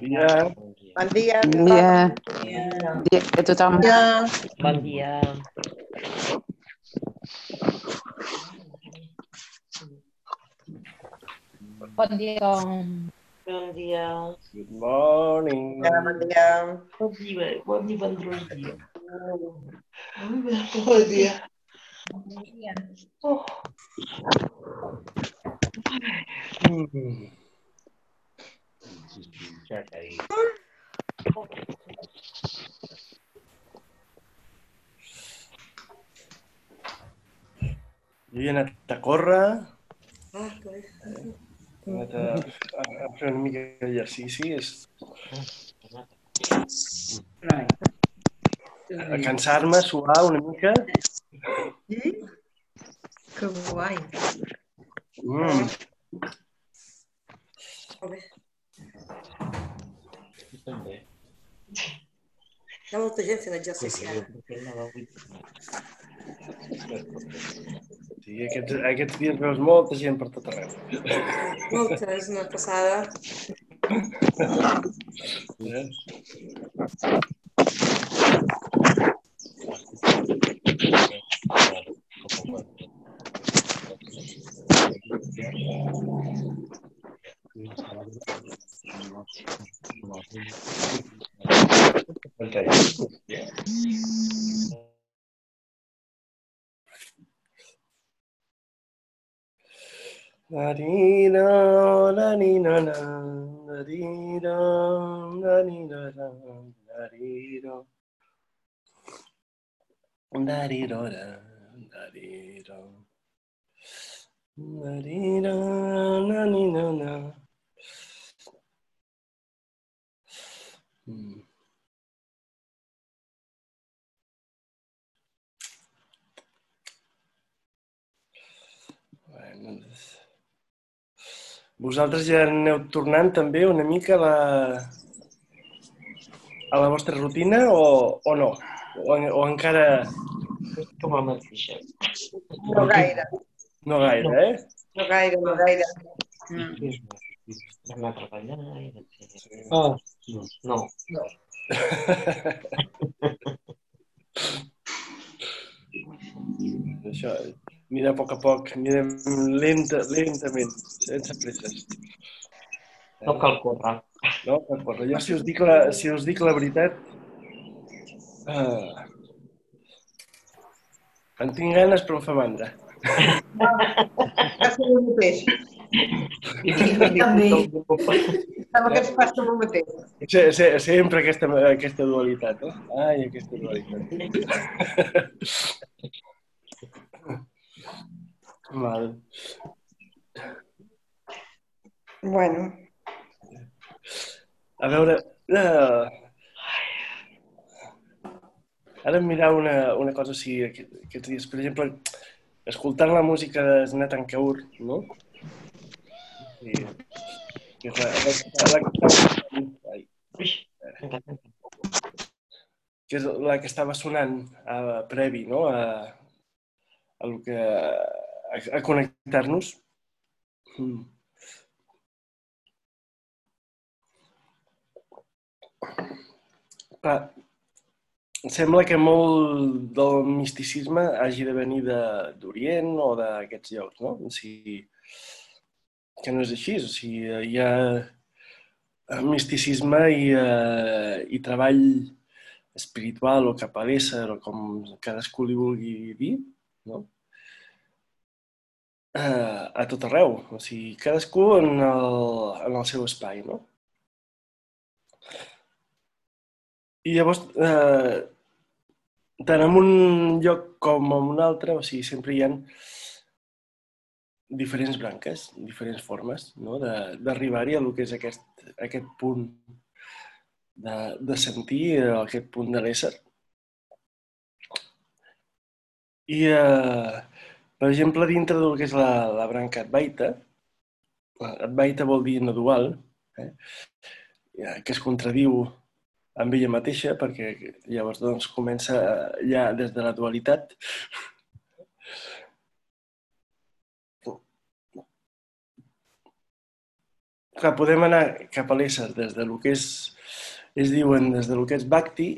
dia. Bon dia. Bon dia. Bon dia a tothom. dia. Bon dia. Bon dia, com... Bon dia. Good morning. Ja, bon dia. Bon dia, bon dia, bon dia. Bon dia. Oh. Mm. Jo he anat a córrer, Ah, bé. he anat a, a, a fer una mica d'exercici, és- a cansar-me, suar una mica. Sí? Que guai. Mm. Hi ha molta gent fent exercici ara. Sí, aquests, aquests dies veus molta gent per tot arreu. Molta, és una passada. Vosaltres ja aneu tornant també una mica a la, a la vostra rutina o, o no? O, o encara Com el mateixa. No gaire, no gaire, eh? no gaire, no gaire. Mm. Anar a treballar i vam fer... Sí. Oh, no. Això, mira a poc a poc, mira lenta, lentament, sense presses. No cal córrer. No, per córrer. Jo, si us dic la, si us dic la veritat, uh, en tinc ganes però em fa mandra. Passa el mateix. També. Sembla que ens passa el mateix. Se, se, sempre aquesta, aquesta dualitat, eh? Ai, aquesta dualitat. Val. Bueno, A veure... Uh, ara mirar una, una cosa així aquest- aquests dies. Per exemple, escoltant la música de Nathan Kaur, no? Sí. Que és la, la, la, encara. que és la que estava sonant a, previ, no? A, a, lo que, a, a connectar-nos. Mm. Clar, sembla que molt del misticisme hagi de venir de- d'Orient o d'aquests llocs, no? O sigui, que no és així. O sigui, hi ha misticisme i, eh, i treball espiritual o cap a l'ésser o com cadascú li vulgui dir, no? Eh, a tot arreu. O sigui, cadascú en el, en el seu espai, no? I llavors, eh, tant en un lloc com en un altre, o sigui, sempre hi ha diferents branques, diferents formes no? d'arribar-hi a lo que és aquest, aquest punt de, de sentir, eh, aquest punt de l'ésser. I, eh, per exemple, dintre del que és la, la branca Advaita, Advaita vol dir no dual, eh? que es contradiu amb ella mateixa, perquè llavors doncs, comença eh, ja des de la dualitat. Clar, podem anar cap a l'ésser des de lo que és, es diuen des de lo que és bhakti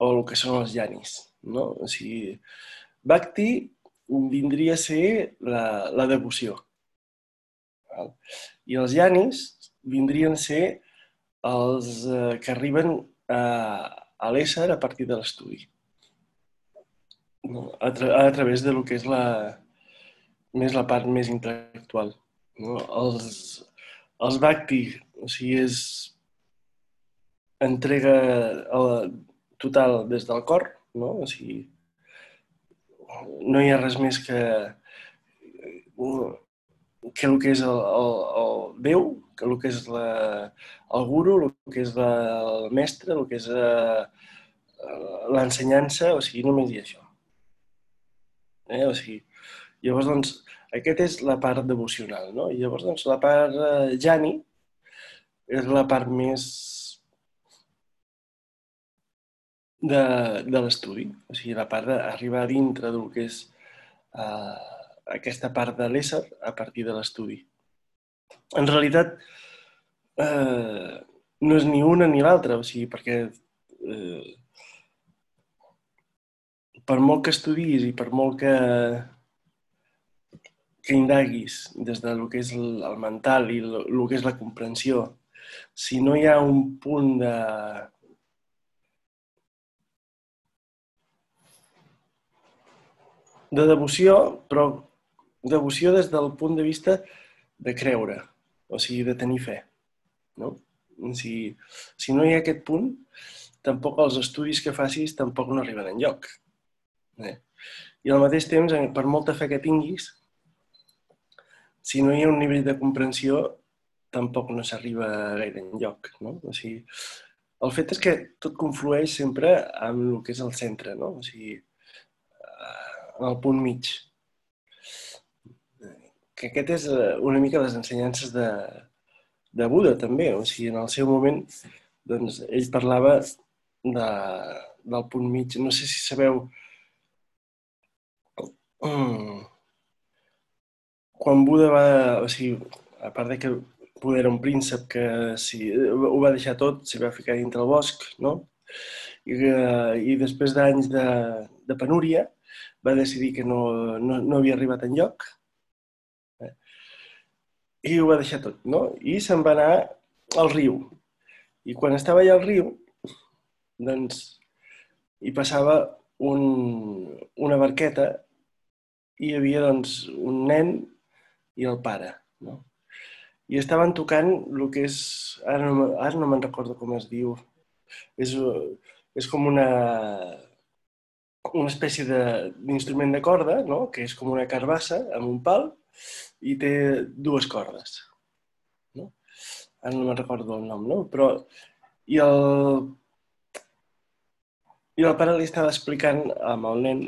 o el que són els janis. No? O sigui, bhakti vindria a ser la, la devoció. I els Yanis vindrien a ser els eh, que arriben a, a l'ésser a partir de l'estudi. No? A, tra a través de lo que és la, més la part més intel·lectual. No? Els, els Bhakti, o sigui, és entrega el, total des del cor, no? O sigui, no hi ha res més que, que el que és el, el, el Déu, que el que és la, el guru, el que és la, el mestre, el que és eh, l'ensenyança, o sigui, només hi ha això. Eh? O sigui, llavors, doncs, aquest és la part devocional, no? I llavors, doncs, la part eh, jani és la part més de, de l'estudi, o sigui, la part d'arribar dintre del que és eh, aquesta part de l'ésser a partir de l'estudi. En realitat, eh, no és ni una ni l'altra, o sigui, perquè eh, per molt que estudis i per molt que, que indaguis des de lo que és el, el mental i el, el que és la comprensió, si no hi ha un punt de, de devoció, però devoció des del punt de vista de creure, o sigui, de tenir fe. No? Si, si no hi ha aquest punt, tampoc els estudis que facis tampoc no arriben en lloc. Eh? I al mateix temps, per molta fe que tinguis, si no hi ha un nivell de comprensió, tampoc no s'arriba gaire en lloc. No? O sigui, el fet és que tot conflueix sempre amb el que és el centre, no? O sigui, en el punt mig. Que aquest és eh, una mica les ensenyances de, de Buda, també. O sigui, en el seu moment, doncs, ell parlava de, del punt mig. No sé si sabeu... Mm. Quan Buda va... O sigui, a part de que Buda era un príncep que si, ho va deixar tot, s'hi va ficar dintre el bosc, no? I, eh, i després d'anys de, de penúria, va decidir que no, no, no havia arribat en lloc eh? i ho va deixar tot, no? I se'n va anar al riu. I quan estava allà al riu, doncs, hi passava un, una barqueta i hi havia, doncs, un nen i el pare, no? I estaven tocant el que és... Ara no, ara no me'n recordo com es diu. És, és com una una espècie d'instrument de, de corda, no? que és com una carbassa amb un pal i té dues cordes. No? Ara no me'n recordo el nom, no? Però... I el, i el pare li estava explicant amb el nen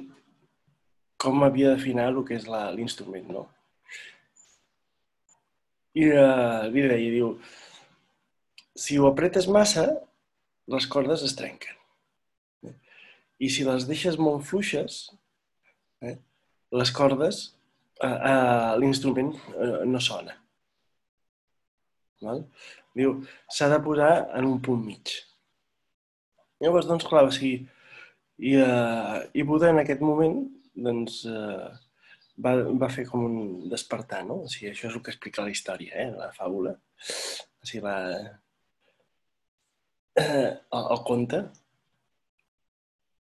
com havia d'afinar el que és l'instrument, no? I uh, li deia, diu, si ho apretes massa, les cordes es trenquen. I si les deixes molt fluixes, eh, les cordes, eh, eh, l'instrument eh, no sona. Val? Diu, s'ha de posar en un punt mig. Llavors, doncs, clar, o sigui, i, eh, i Buda en aquest moment doncs, eh, va, va fer com un despertar, no? O sigui, això és el que explica la història, eh, la fàbula. O sigui, la, eh, el, el conte,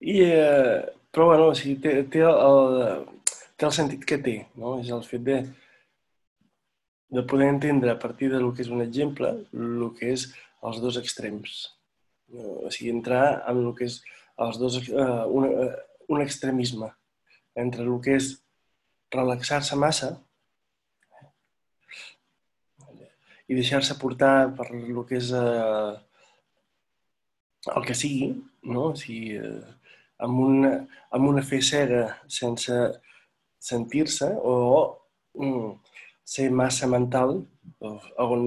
i, eh, però, bueno, o sigui, té, té, el, té el sentit que té, no? És el fet de, de poder entendre a partir de lo que és un exemple el que és els dos extrems. O sigui, entrar en el que és els dos, eh, un, eh, un extremisme entre el que és relaxar-se massa i deixar-se portar per el que és eh, el que sigui, no? O sigui, eh, amb una, amb una fe cega sense sentir-se o mm, ser massa mental on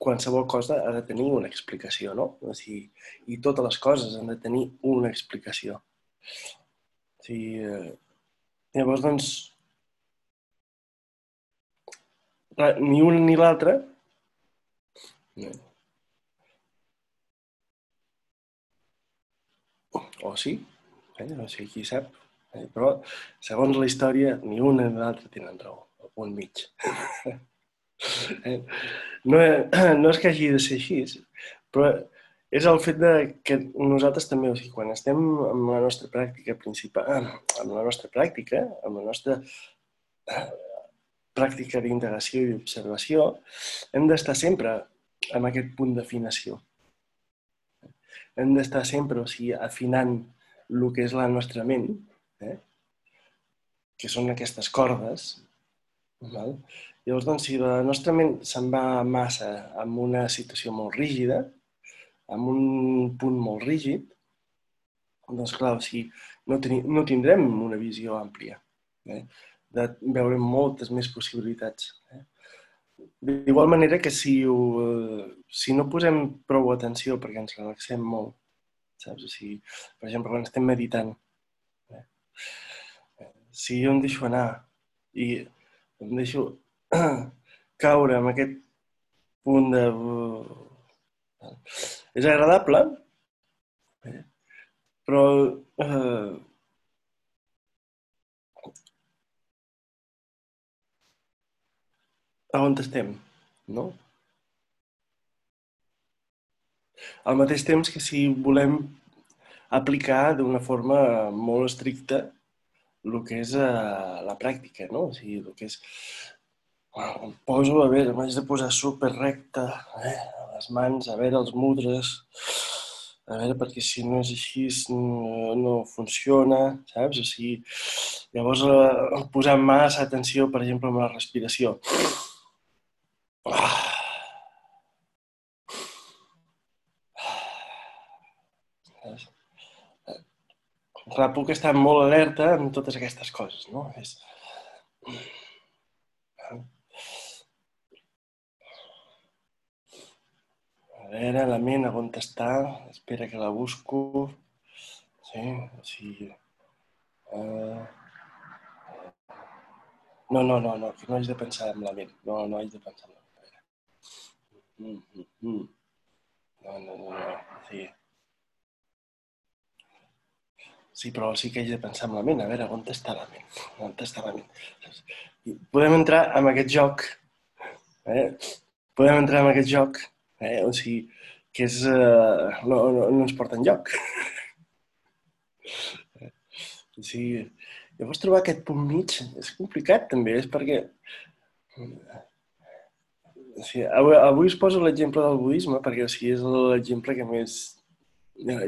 qualsevol cosa ha de tenir una explicació, no? O sigui, I totes les coses han de tenir una explicació. O sigui, eh, llavors, doncs, ni una ni l'altra No. O sí, eh? no sé qui sap. Eh? Però, segons la història, ni una ni l'altra tenen raó, el punt mig. eh? no, no és que hagi de ser així, però és el fet de que nosaltres també, o sigui, quan estem amb la nostra pràctica principal, amb la nostra pràctica, amb la nostra eh, pràctica d'integració i d'observació, hem d'estar sempre amb aquest punt d'afinació. Hem d'estar sempre, o sigui, afinant el que és la nostra ment, eh? que són aquestes cordes, val? Llavors, doncs, si la nostra ment se'n va massa amb una situació molt rígida, amb un punt molt rígid, doncs clar, o sigui, no, teni, no tindrem una visió àmplia eh? de veure moltes més possibilitats. Eh? D'igual manera que si, ho, si no posem prou atenció perquè ens relaxem molt, saps? O sigui, per exemple, quan estem meditant, eh? si jo em deixo anar i em deixo caure en aquest punt de és agradable, eh? però eh, on estem, no? Al mateix temps que si volem aplicar d'una forma molt estricta el que és eh, la pràctica, no? O sigui, el que és... Em poso, a veure, m'haig de posar super recte, eh? les mans, a veure els mudres, a veure, perquè si no és així no, no funciona, saps? O sigui, llavors eh, posar massa atenció, per exemple, amb la respiració. Clar, puc estar molt alerta amb totes aquestes coses, no? És... A veure, la ment, on està? Espera que la busco. Sí, sí. Uh... No, no, no, no, que no haig de pensar en la ment. No, no haig de pensar en la ment. Mm, mm, mm. No, no, no, no. Sí. Sí, però sí que haig de pensar en la ment. A veure, on està la ment? On està la ment? I podem entrar en aquest joc. Eh? Podem entrar en aquest joc Eh? O sigui, que és, eh, no, no, no ens porta enlloc. o sigui, llavors trobar aquest punt mig és complicat també, és perquè... O sigui, avui, avui us poso l'exemple del budisme perquè o sigui, és l'exemple que més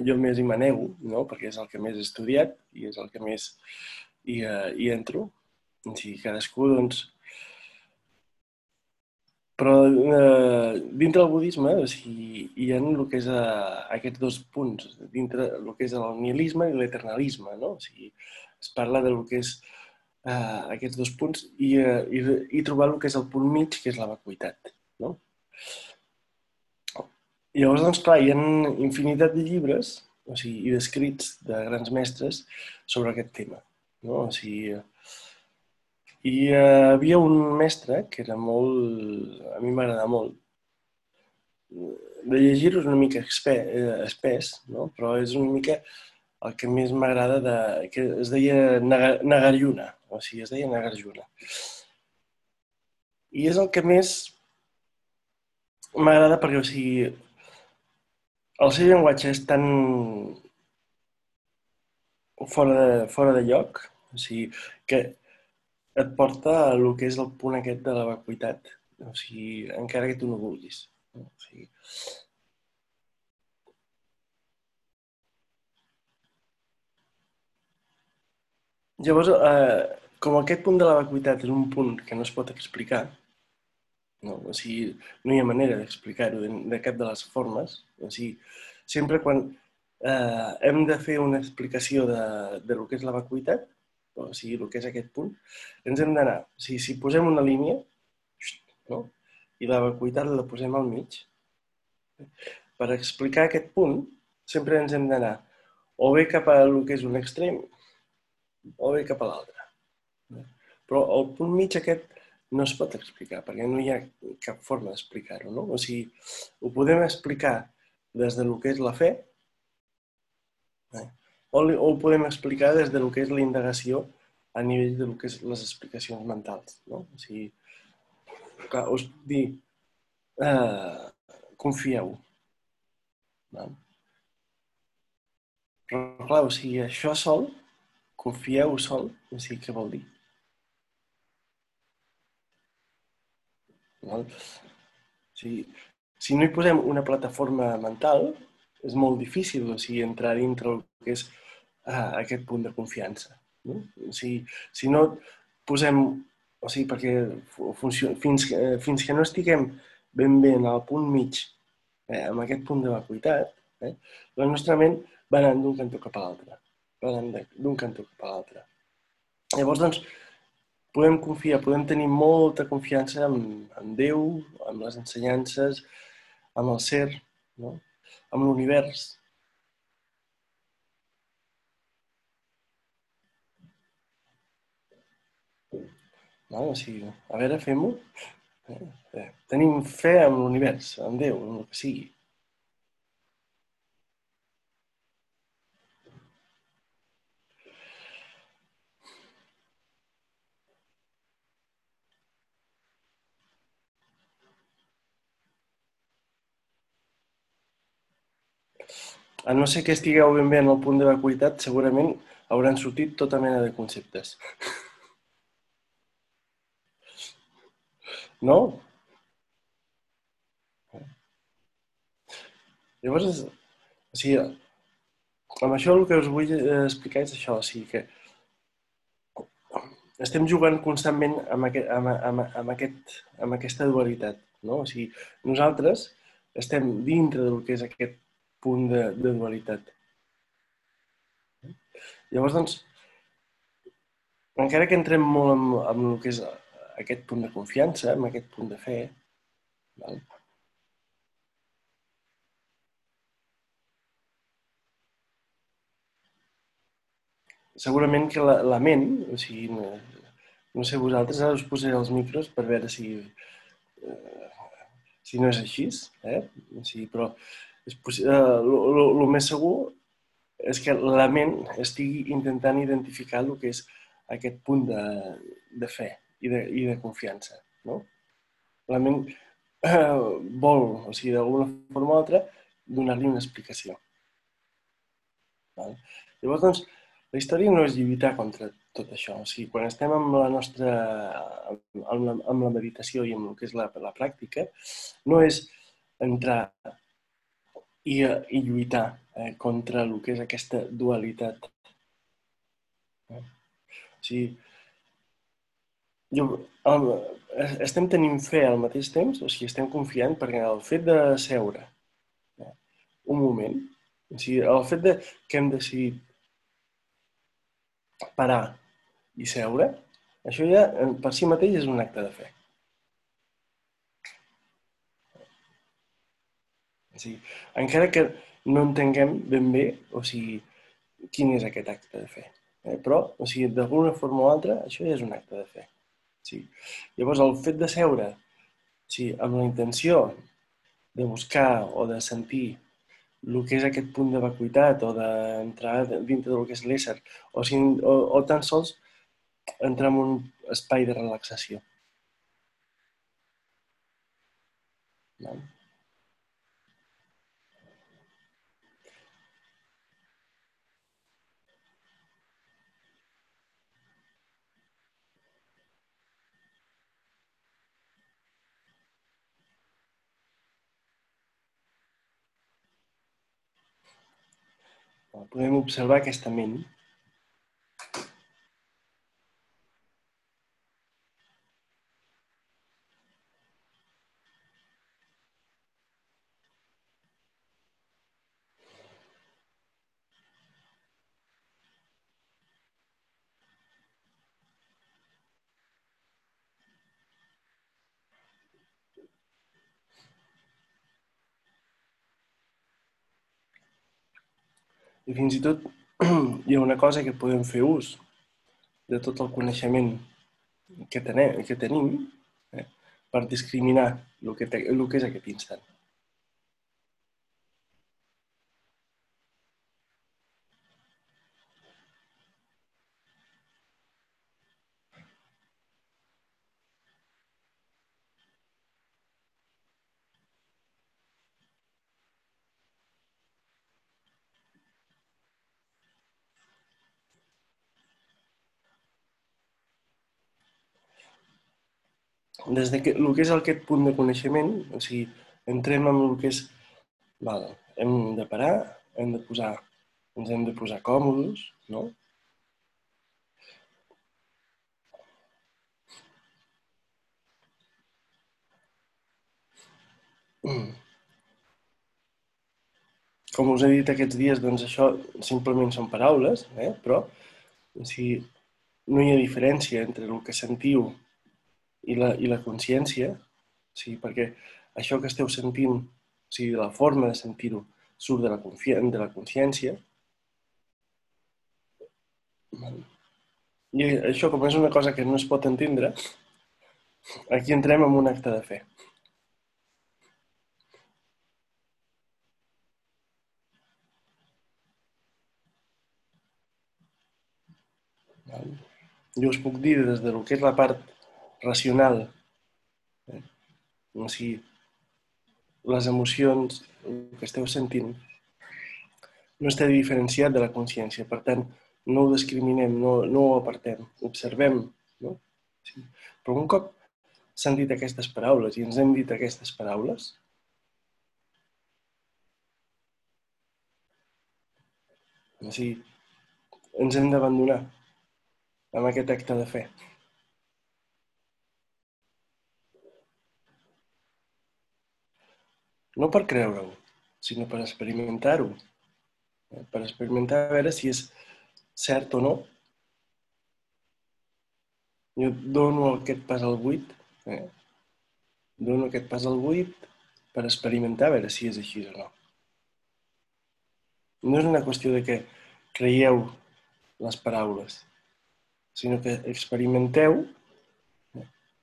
jo més hi manego, no? perquè és el que més he estudiat i és el que més hi, uh, hi entro. O sigui, cadascú doncs, però eh, dintre del budisme o sigui, hi ha el que és eh, aquests dos punts, dintre el que és el nihilisme i l'eternalisme, no? O sigui, es parla del que és eh, aquests dos punts i, eh, i, i trobar el que és el punt mig, que és la vacuïtat, no? I llavors, doncs, clar, hi ha infinitat de llibres o sigui, i d'escrits de grans mestres sobre aquest tema, no? O sigui, i hi uh, havia un mestre que era molt... a mi m'agrada molt. De llegir-ho és una mica eh, espès, no? però és una mica el que més m'agrada de... que es deia Nagarjuna, o sigui, es deia Nagarjuna. I és el que més m'agrada perquè, o sigui, el seu llenguatge és tan fora de, fora de lloc, o sigui, que et porta a el que és el punt aquest de la vacuïtat, o sigui, encara que tu no vulguis. O sigui, Llavors, eh, com aquest punt de la vacuïtat és un punt que no es pot explicar, no, o sigui, no hi ha manera d'explicar-ho de, de cap de les formes, o sigui, sempre quan eh, hem de fer una explicació de, de lo que és la vacuïtat, o sigui, el que és aquest punt, ens hem d'anar, o sigui, si posem una línia, no? i la vacuïtat la posem al mig, per explicar aquest punt, sempre ens hem d'anar o bé cap a el que és un extrem o bé cap a l'altre. Però el punt mig aquest no es pot explicar, perquè no hi ha cap forma d'explicar-ho, no? O sigui, ho podem explicar des de lo que és la fe, eh? o, li- o ho podem explicar des de lo que és la indagació a nivell de lo que és les explicacions mentals, no? O sigui, clar, us puc dir, eh, confieu. Val? Però, clar, o sigui, això sol, confieu sol, o sigui, què vol dir? Val? O sigui, si no hi posem una plataforma mental, és molt difícil o sigui, entrar dintre el que és uh, aquest punt de confiança. No? O sigui, si no posem... O sigui, perquè fu- funciona, fins, que, fins que no estiguem ben bé en el punt mig, eh, amb aquest punt de vacuïtat, eh, la nostra ment va anant d'un cantó cap a l'altre. Va anant d'un cantó cap a l'altre. Llavors, doncs, podem confiar, podem tenir molta confiança en, en Déu, en les ensenyances, amb el ser, no? amb l'univers. No? O sigui, a veure, fem-ho. Eh, eh, Tenim fe en l'univers, en Déu, en el que sigui. A no ser que estigueu ben bé en el punt de vacuïtat, segurament hauran sortit tota mena de conceptes. No? Llavors, o sigui, amb això el que us vull eh, explicar és això, o sigui que estem jugant constantment amb, aquest, amb, amb, amb, aquest, amb aquesta dualitat, no? O sigui, nosaltres estem dintre del que és aquest punt de, de dualitat. Llavors, doncs, encara que entrem molt en, en el que és aquest punt de confiança, en aquest punt de fe, val? segurament que la, la ment, o sigui, no, no sé vosaltres, ara us posaré els micros per veure si, eh, si no és així, eh? O sigui, però és possi- eh, més segur és que la ment estigui intentant identificar el que és aquest punt de, de fe i de, i de confiança. No? La ment eh, vol, o sigui, d'alguna forma o altra, donar-li una explicació. Val? Llavors, doncs, la història no és lluitar contra tot això. O sigui, quan estem amb la nostra amb la, amb la meditació i amb el que és la, la pràctica, no és entrar i, i lluitar eh, contra el que és aquesta dualitat. Eh? O sigui, jo, el, estem tenint fe al mateix temps, o sigui, estem confiant perquè el fet de seure eh, un moment, o sigui, el fet de que hem decidit parar i seure, això ja per si mateix és un acte de fe. Sigui, encara que no entenguem ben bé, o sigui, quin és aquest acte de fe. Eh? Però, o sigui, d'alguna forma o altra, això és un acte de fe. Sí. Llavors, el fet de seure sigui, amb la intenció de buscar o de sentir el que és aquest punt de vacuïtat o d'entrar dintre del que és l'ésser, o, si, o, o tan sols entrar en un espai de relaxació. Val? Podem observar aquesta ment I fins i tot hi ha una cosa que podem fer ús de tot el coneixement que, tenem, que tenim, per discriminar el que, té, el que és aquest instant. Des de que, el que és aquest punt de coneixement, o sigui, entrem en el que és, val, hem de parar, hem de posar, ens hem de posar còmodes, no? Com us he dit aquests dies, doncs això simplement són paraules, eh? però o sigui, no hi ha diferència entre el que sentiu i la, i la consciència, o sigui, perquè això que esteu sentint, o sigui, la forma de sentir-ho, surt de la, de la consciència. I això, com és una cosa que no es pot entendre, aquí entrem en un acte de fe. Jo us puc dir des del que és la part racional, eh? o sigui, les emocions, el que esteu sentint, no està diferenciat de la consciència. Per tant, no ho discriminem, no, no ho apartem, observem. No? Sí. Però un cop s'han dit aquestes paraules i ens hem dit aquestes paraules, o sigui, ens hem d'abandonar amb aquest acte de fe. No per creure-ho, sinó per experimentar-ho. Eh, Per experimentar a veure si és cert o no. Jo dono aquest pas al buit, eh? dono aquest pas al buit per experimentar a veure si és així o no. No és una qüestió de que creieu les paraules, sinó que experimenteu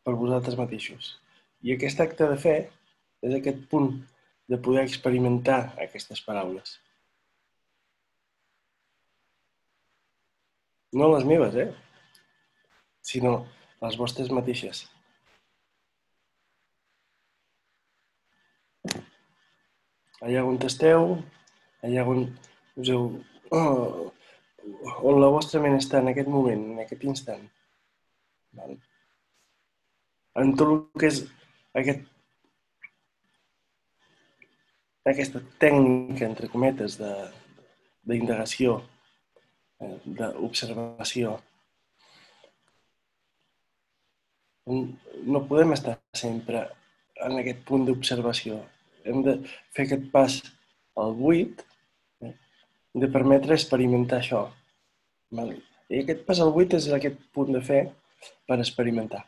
per vosaltres mateixos. I aquest acte de fe és aquest punt de poder experimentar aquestes paraules. No les meves, eh? Sinó les vostres mateixes. Allà on esteu, allà on us heu... Oh, on la vostra ment està en aquest moment, en aquest instant. En tot el que és aquest, aquesta tècnica, entre cometes, d'indagació, eh, d'observació. No podem estar sempre en aquest punt d'observació. Hem de fer aquest pas al buit, eh, de permetre experimentar això. I aquest pas al buit és aquest punt de fe per experimentar.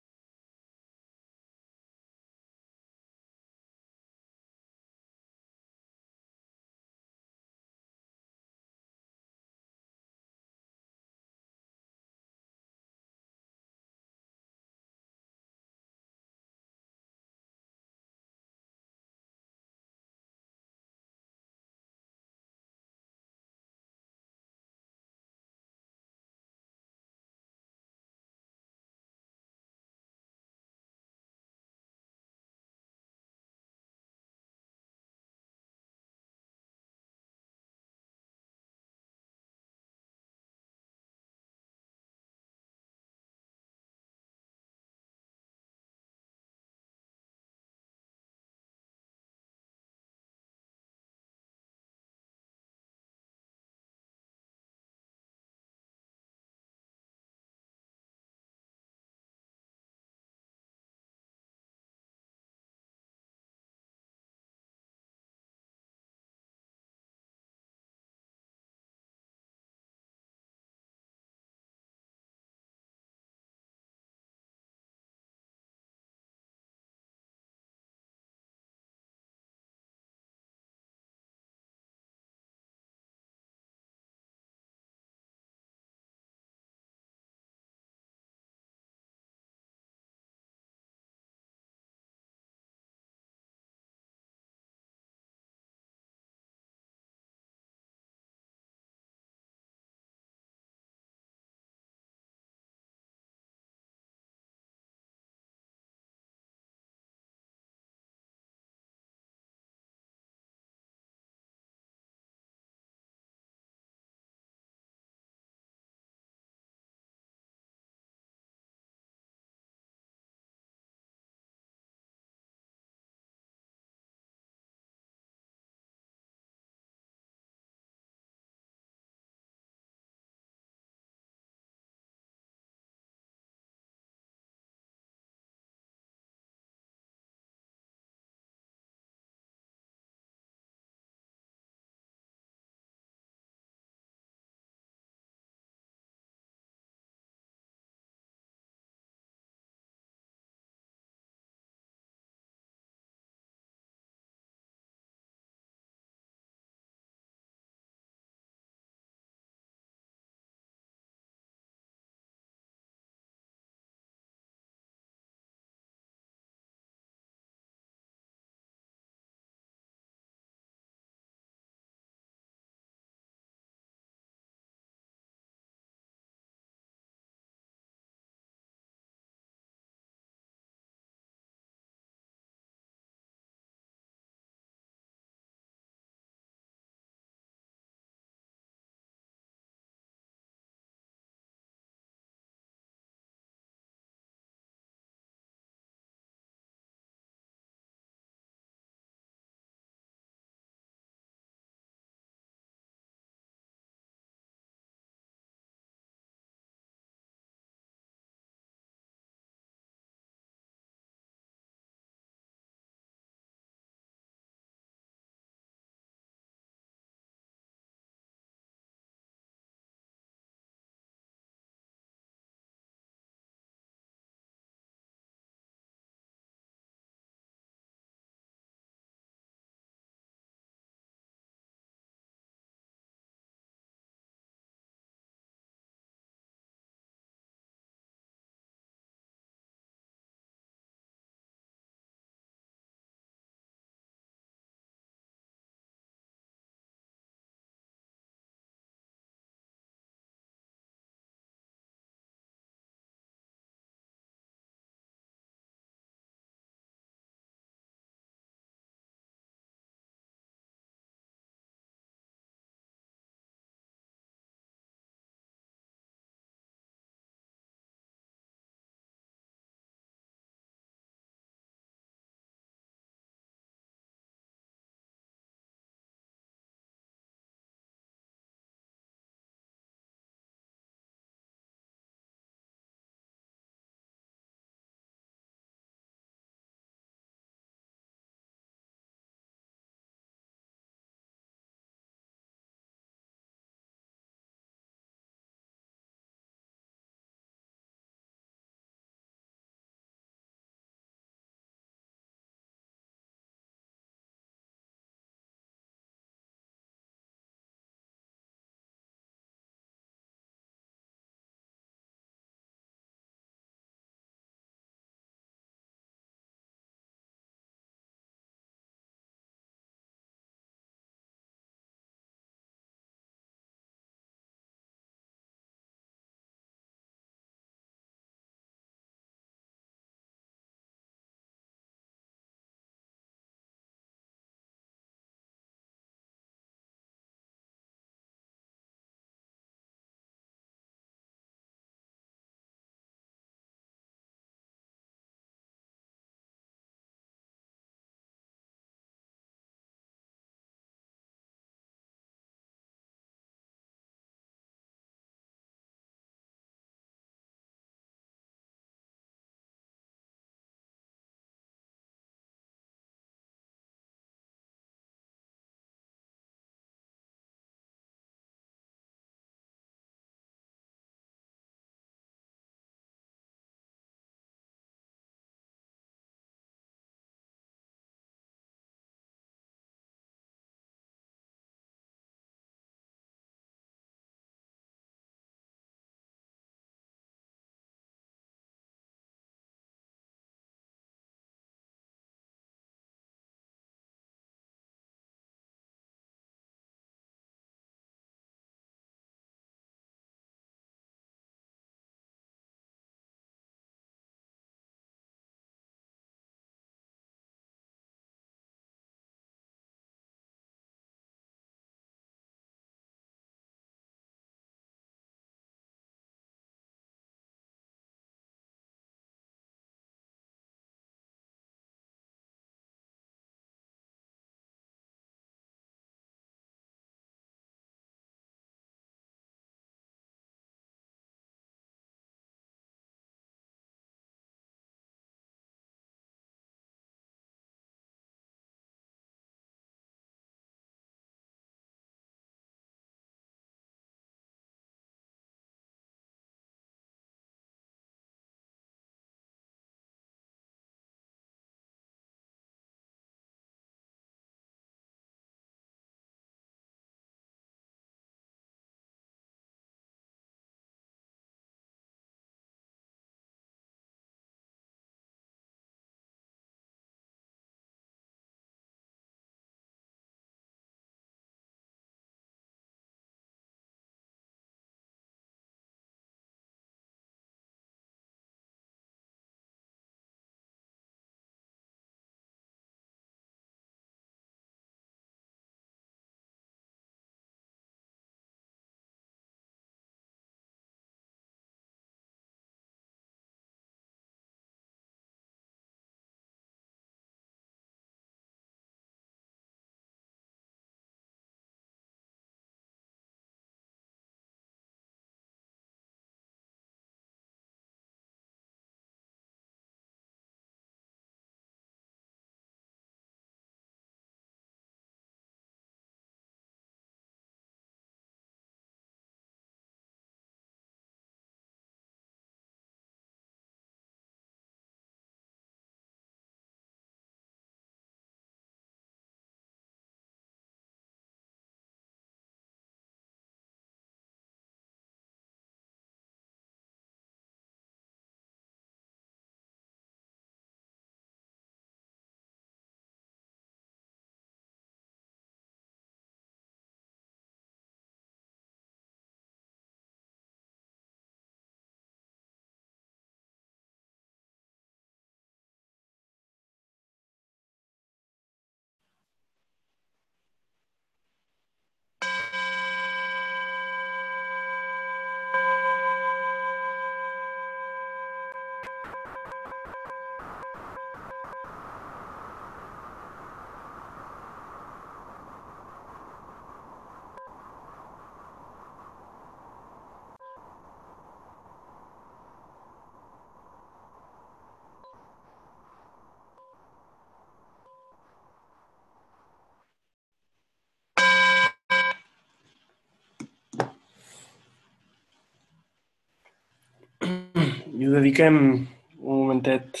I ho dediquem un momentet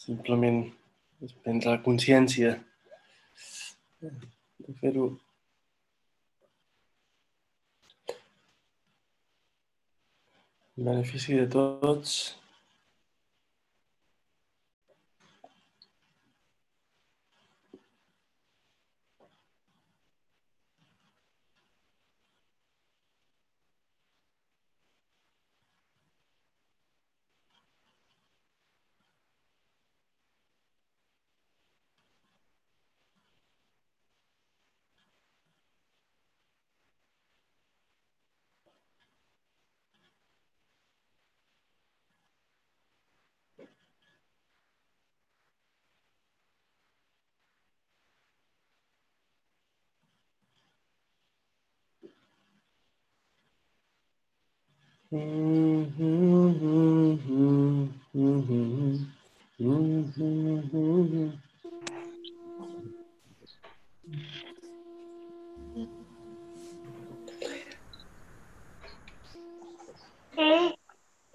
simplement a prendre la consciència de fer-ho en benefici de tots.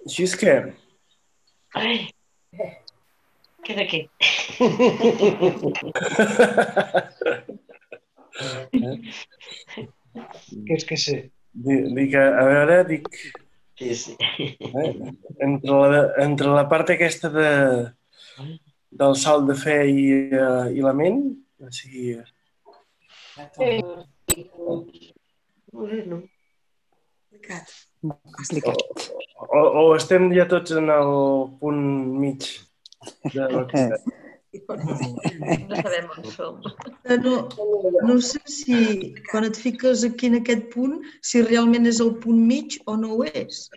Així és que... Ai. Queda aquí. Que és que sé. Di- Dic, a veure, dic, Sí, sí. eh, entre, la, entre la part aquesta de, del salt de fe i, uh, i la ment, o sigui, Bueno, Complicat. Complicat. o, o estem ja tots en el punt mig de la. No sabem on som. Eh, No, no sé si quan et fiques aquí en aquest punt, si realment és el punt mig o no ho és.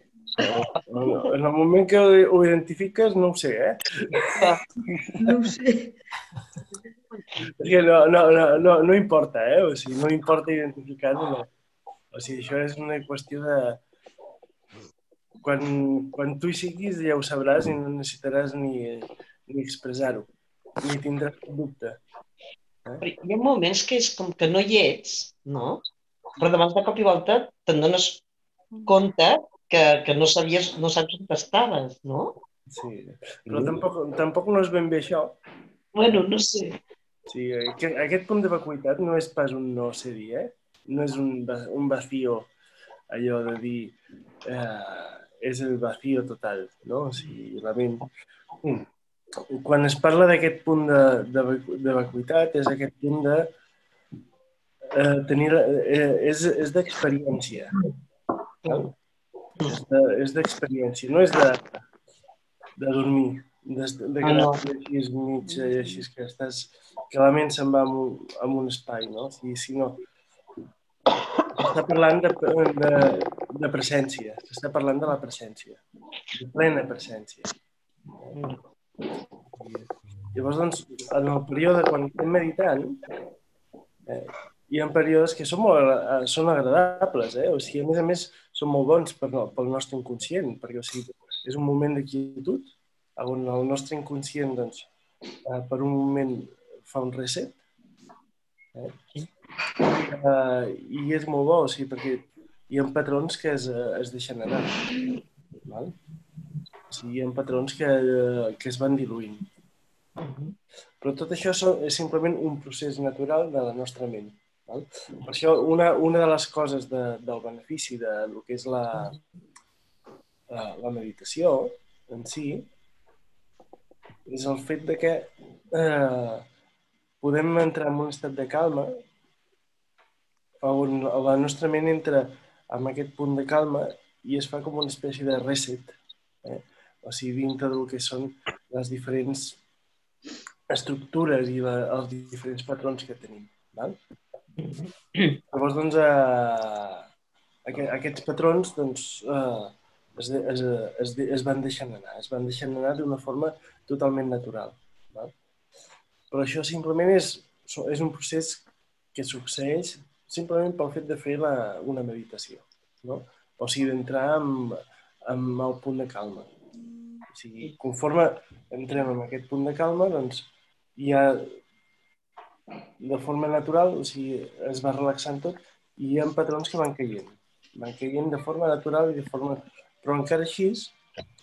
En el moment que ho identifiques, no ho sé, eh? No ho sé. No, no, no, no, no importa, eh? O sigui, no importa identificar-ho, no. O sigui, això és una qüestió de... Quan, quan tu hi siguis ja ho sabràs i no necessitaràs ni, ni expressar-ho, ni tindràs cap dubte. però hi ha moments que és com que no hi ets, no? Però de de cop i volta te'n dones compte que, que no sabies, no saps on estaves, no? Sí. Però tampoc, tampoc no és ben bé això. Bueno, no sé. Sí, que- aquest punt de vacuïtat no és pas un no sé dir, eh? No és un, un vacío, allò de dir eh, és el vacío total, no? O sigui, la ment... Mm. Quan es parla d'aquest punt de, de, de vacuïtat, és aquest punt de eh, tenir... Eh, és és d'experiència. És de- d'experiència, no és de, de dormir, de, de Ah, quedar no. així mig, eh, així que estàs que la ment se'n va a un, a un espai, no? Si, si no... Està parlant de, de, de presència, s'està parlant de la presència, de plena presència. Llavors, doncs, en el període quan estem meditant, eh, hi ha períodes que són, molt, eh, són agradables, eh? o sigui, a més a més, són molt bons per, pel nostre inconscient, perquè o sigui, és un moment de quietud on el nostre inconscient, doncs, eh, per un moment fa un reset, eh? Uh, i és molt bo, o sigui, perquè hi ha patrons que es, eh, es deixen anar. Val? O sigui, hi ha patrons que, eh, que es van diluint. Però tot això és simplement un procés natural de la nostra ment. Val? Per això, una, una de les coses de, del benefici de lo que és la, la, la meditació en si és el fet de que eh, podem entrar en un estat de calma on la nostra ment entra en aquest punt de calma i es fa com una espècie de reset. O sigui, dintre del que són les diferents estructures i la, els diferents patrons que tenim. Val? Llavors, doncs, eh, aqu aquests patrons doncs, eh, es, es, es, es van deixant anar, es van deixant anar d'una forma totalment natural. Val? Però això simplement és, és un procés que succeeix simplement pel fet de fer la, una meditació. No? O sigui, d'entrar amb, amb el punt de calma. O sigui, conforme entrem en aquest punt de calma, doncs ha de forma natural, o sigui, es va relaxant tot i hi ha patrons que van caient. Van caient de forma natural i de forma... Però encara així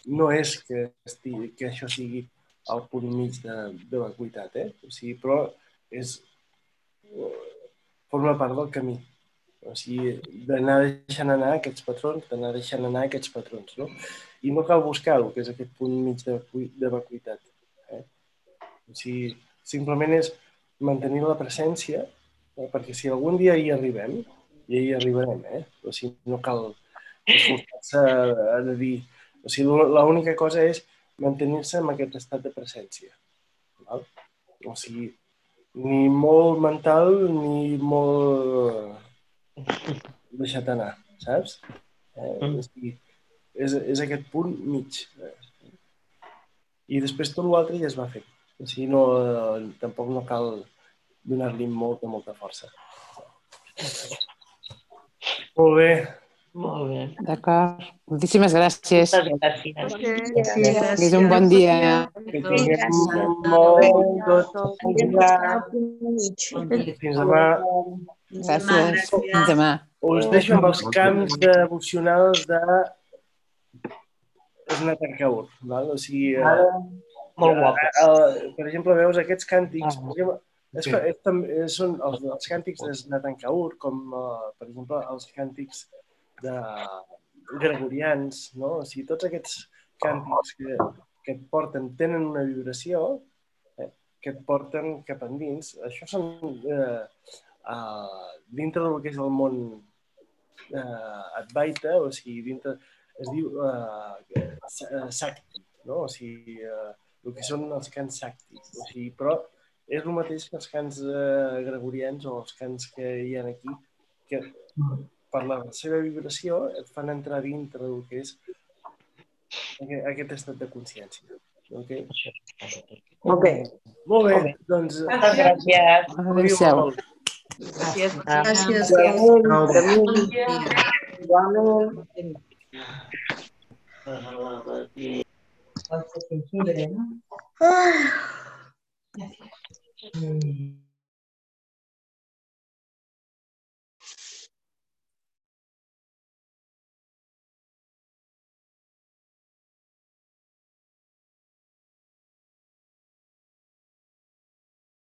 no és que, estigui, que això sigui el punt mig de, de vacuïtat, eh? O sigui, però és, forma part del camí. O sigui, d'anar deixant anar aquests patrons, d'anar deixant anar aquests patrons, no? I no cal buscar-ho, que és aquest punt mig de, de vacuïtat. Eh? O sigui, simplement és mantenir la presència, eh? perquè si algun dia hi arribem, i hi arribarem, eh? O sigui, no cal esforçar-se a de dir... O sigui, l'única cosa és mantenir-se en aquest estat de presència. Val? O sigui, ni molt mental ni molt deixat anar, saps? Eh? Mm. O sigui, és, és aquest punt mig. I després tot l'altre ja es va fer. O sigui, no, eh, tampoc no cal donar-li molta, molta força. Molt bé. Molt bé. D'acord. Moltíssimes gràcies. Moltes gràcies. Sí, És un bon dia. Que tinguem molt tot. Fins demà. Gràcies. Fins demà. Us deixo amb els camps devocionals de Snatan Kaur. Val? O sigui, eh, Molt guapes. eh, per exemple, veus aquests càntics, Ah. per exemple, és, Sí. és, també- són els, els càntics de Snatan Kaur, com, eh, per exemple, els càntics de gregorians, no? O sigui, tots aquests càntics que, que et porten, tenen una vibració eh, que et porten cap endins. Això són eh, uh, dintre del que és el món eh, Advaita, o sigui, dintre, es diu eh, sa- Sakti, no? O sigui, eh, el que són els cants Saktis. O sigui, però és el mateix que els cants eh, gregorians o els cants que hi ha aquí, que per la seva vibració et fan entrar dintre del que és aquest, aquest estat de consciència. Okay? Ok. Molt bé, Molt bé. doncs... Moltes gràcies. Adéu-siau. Gràcies. Gràcies. Igualment. Ai.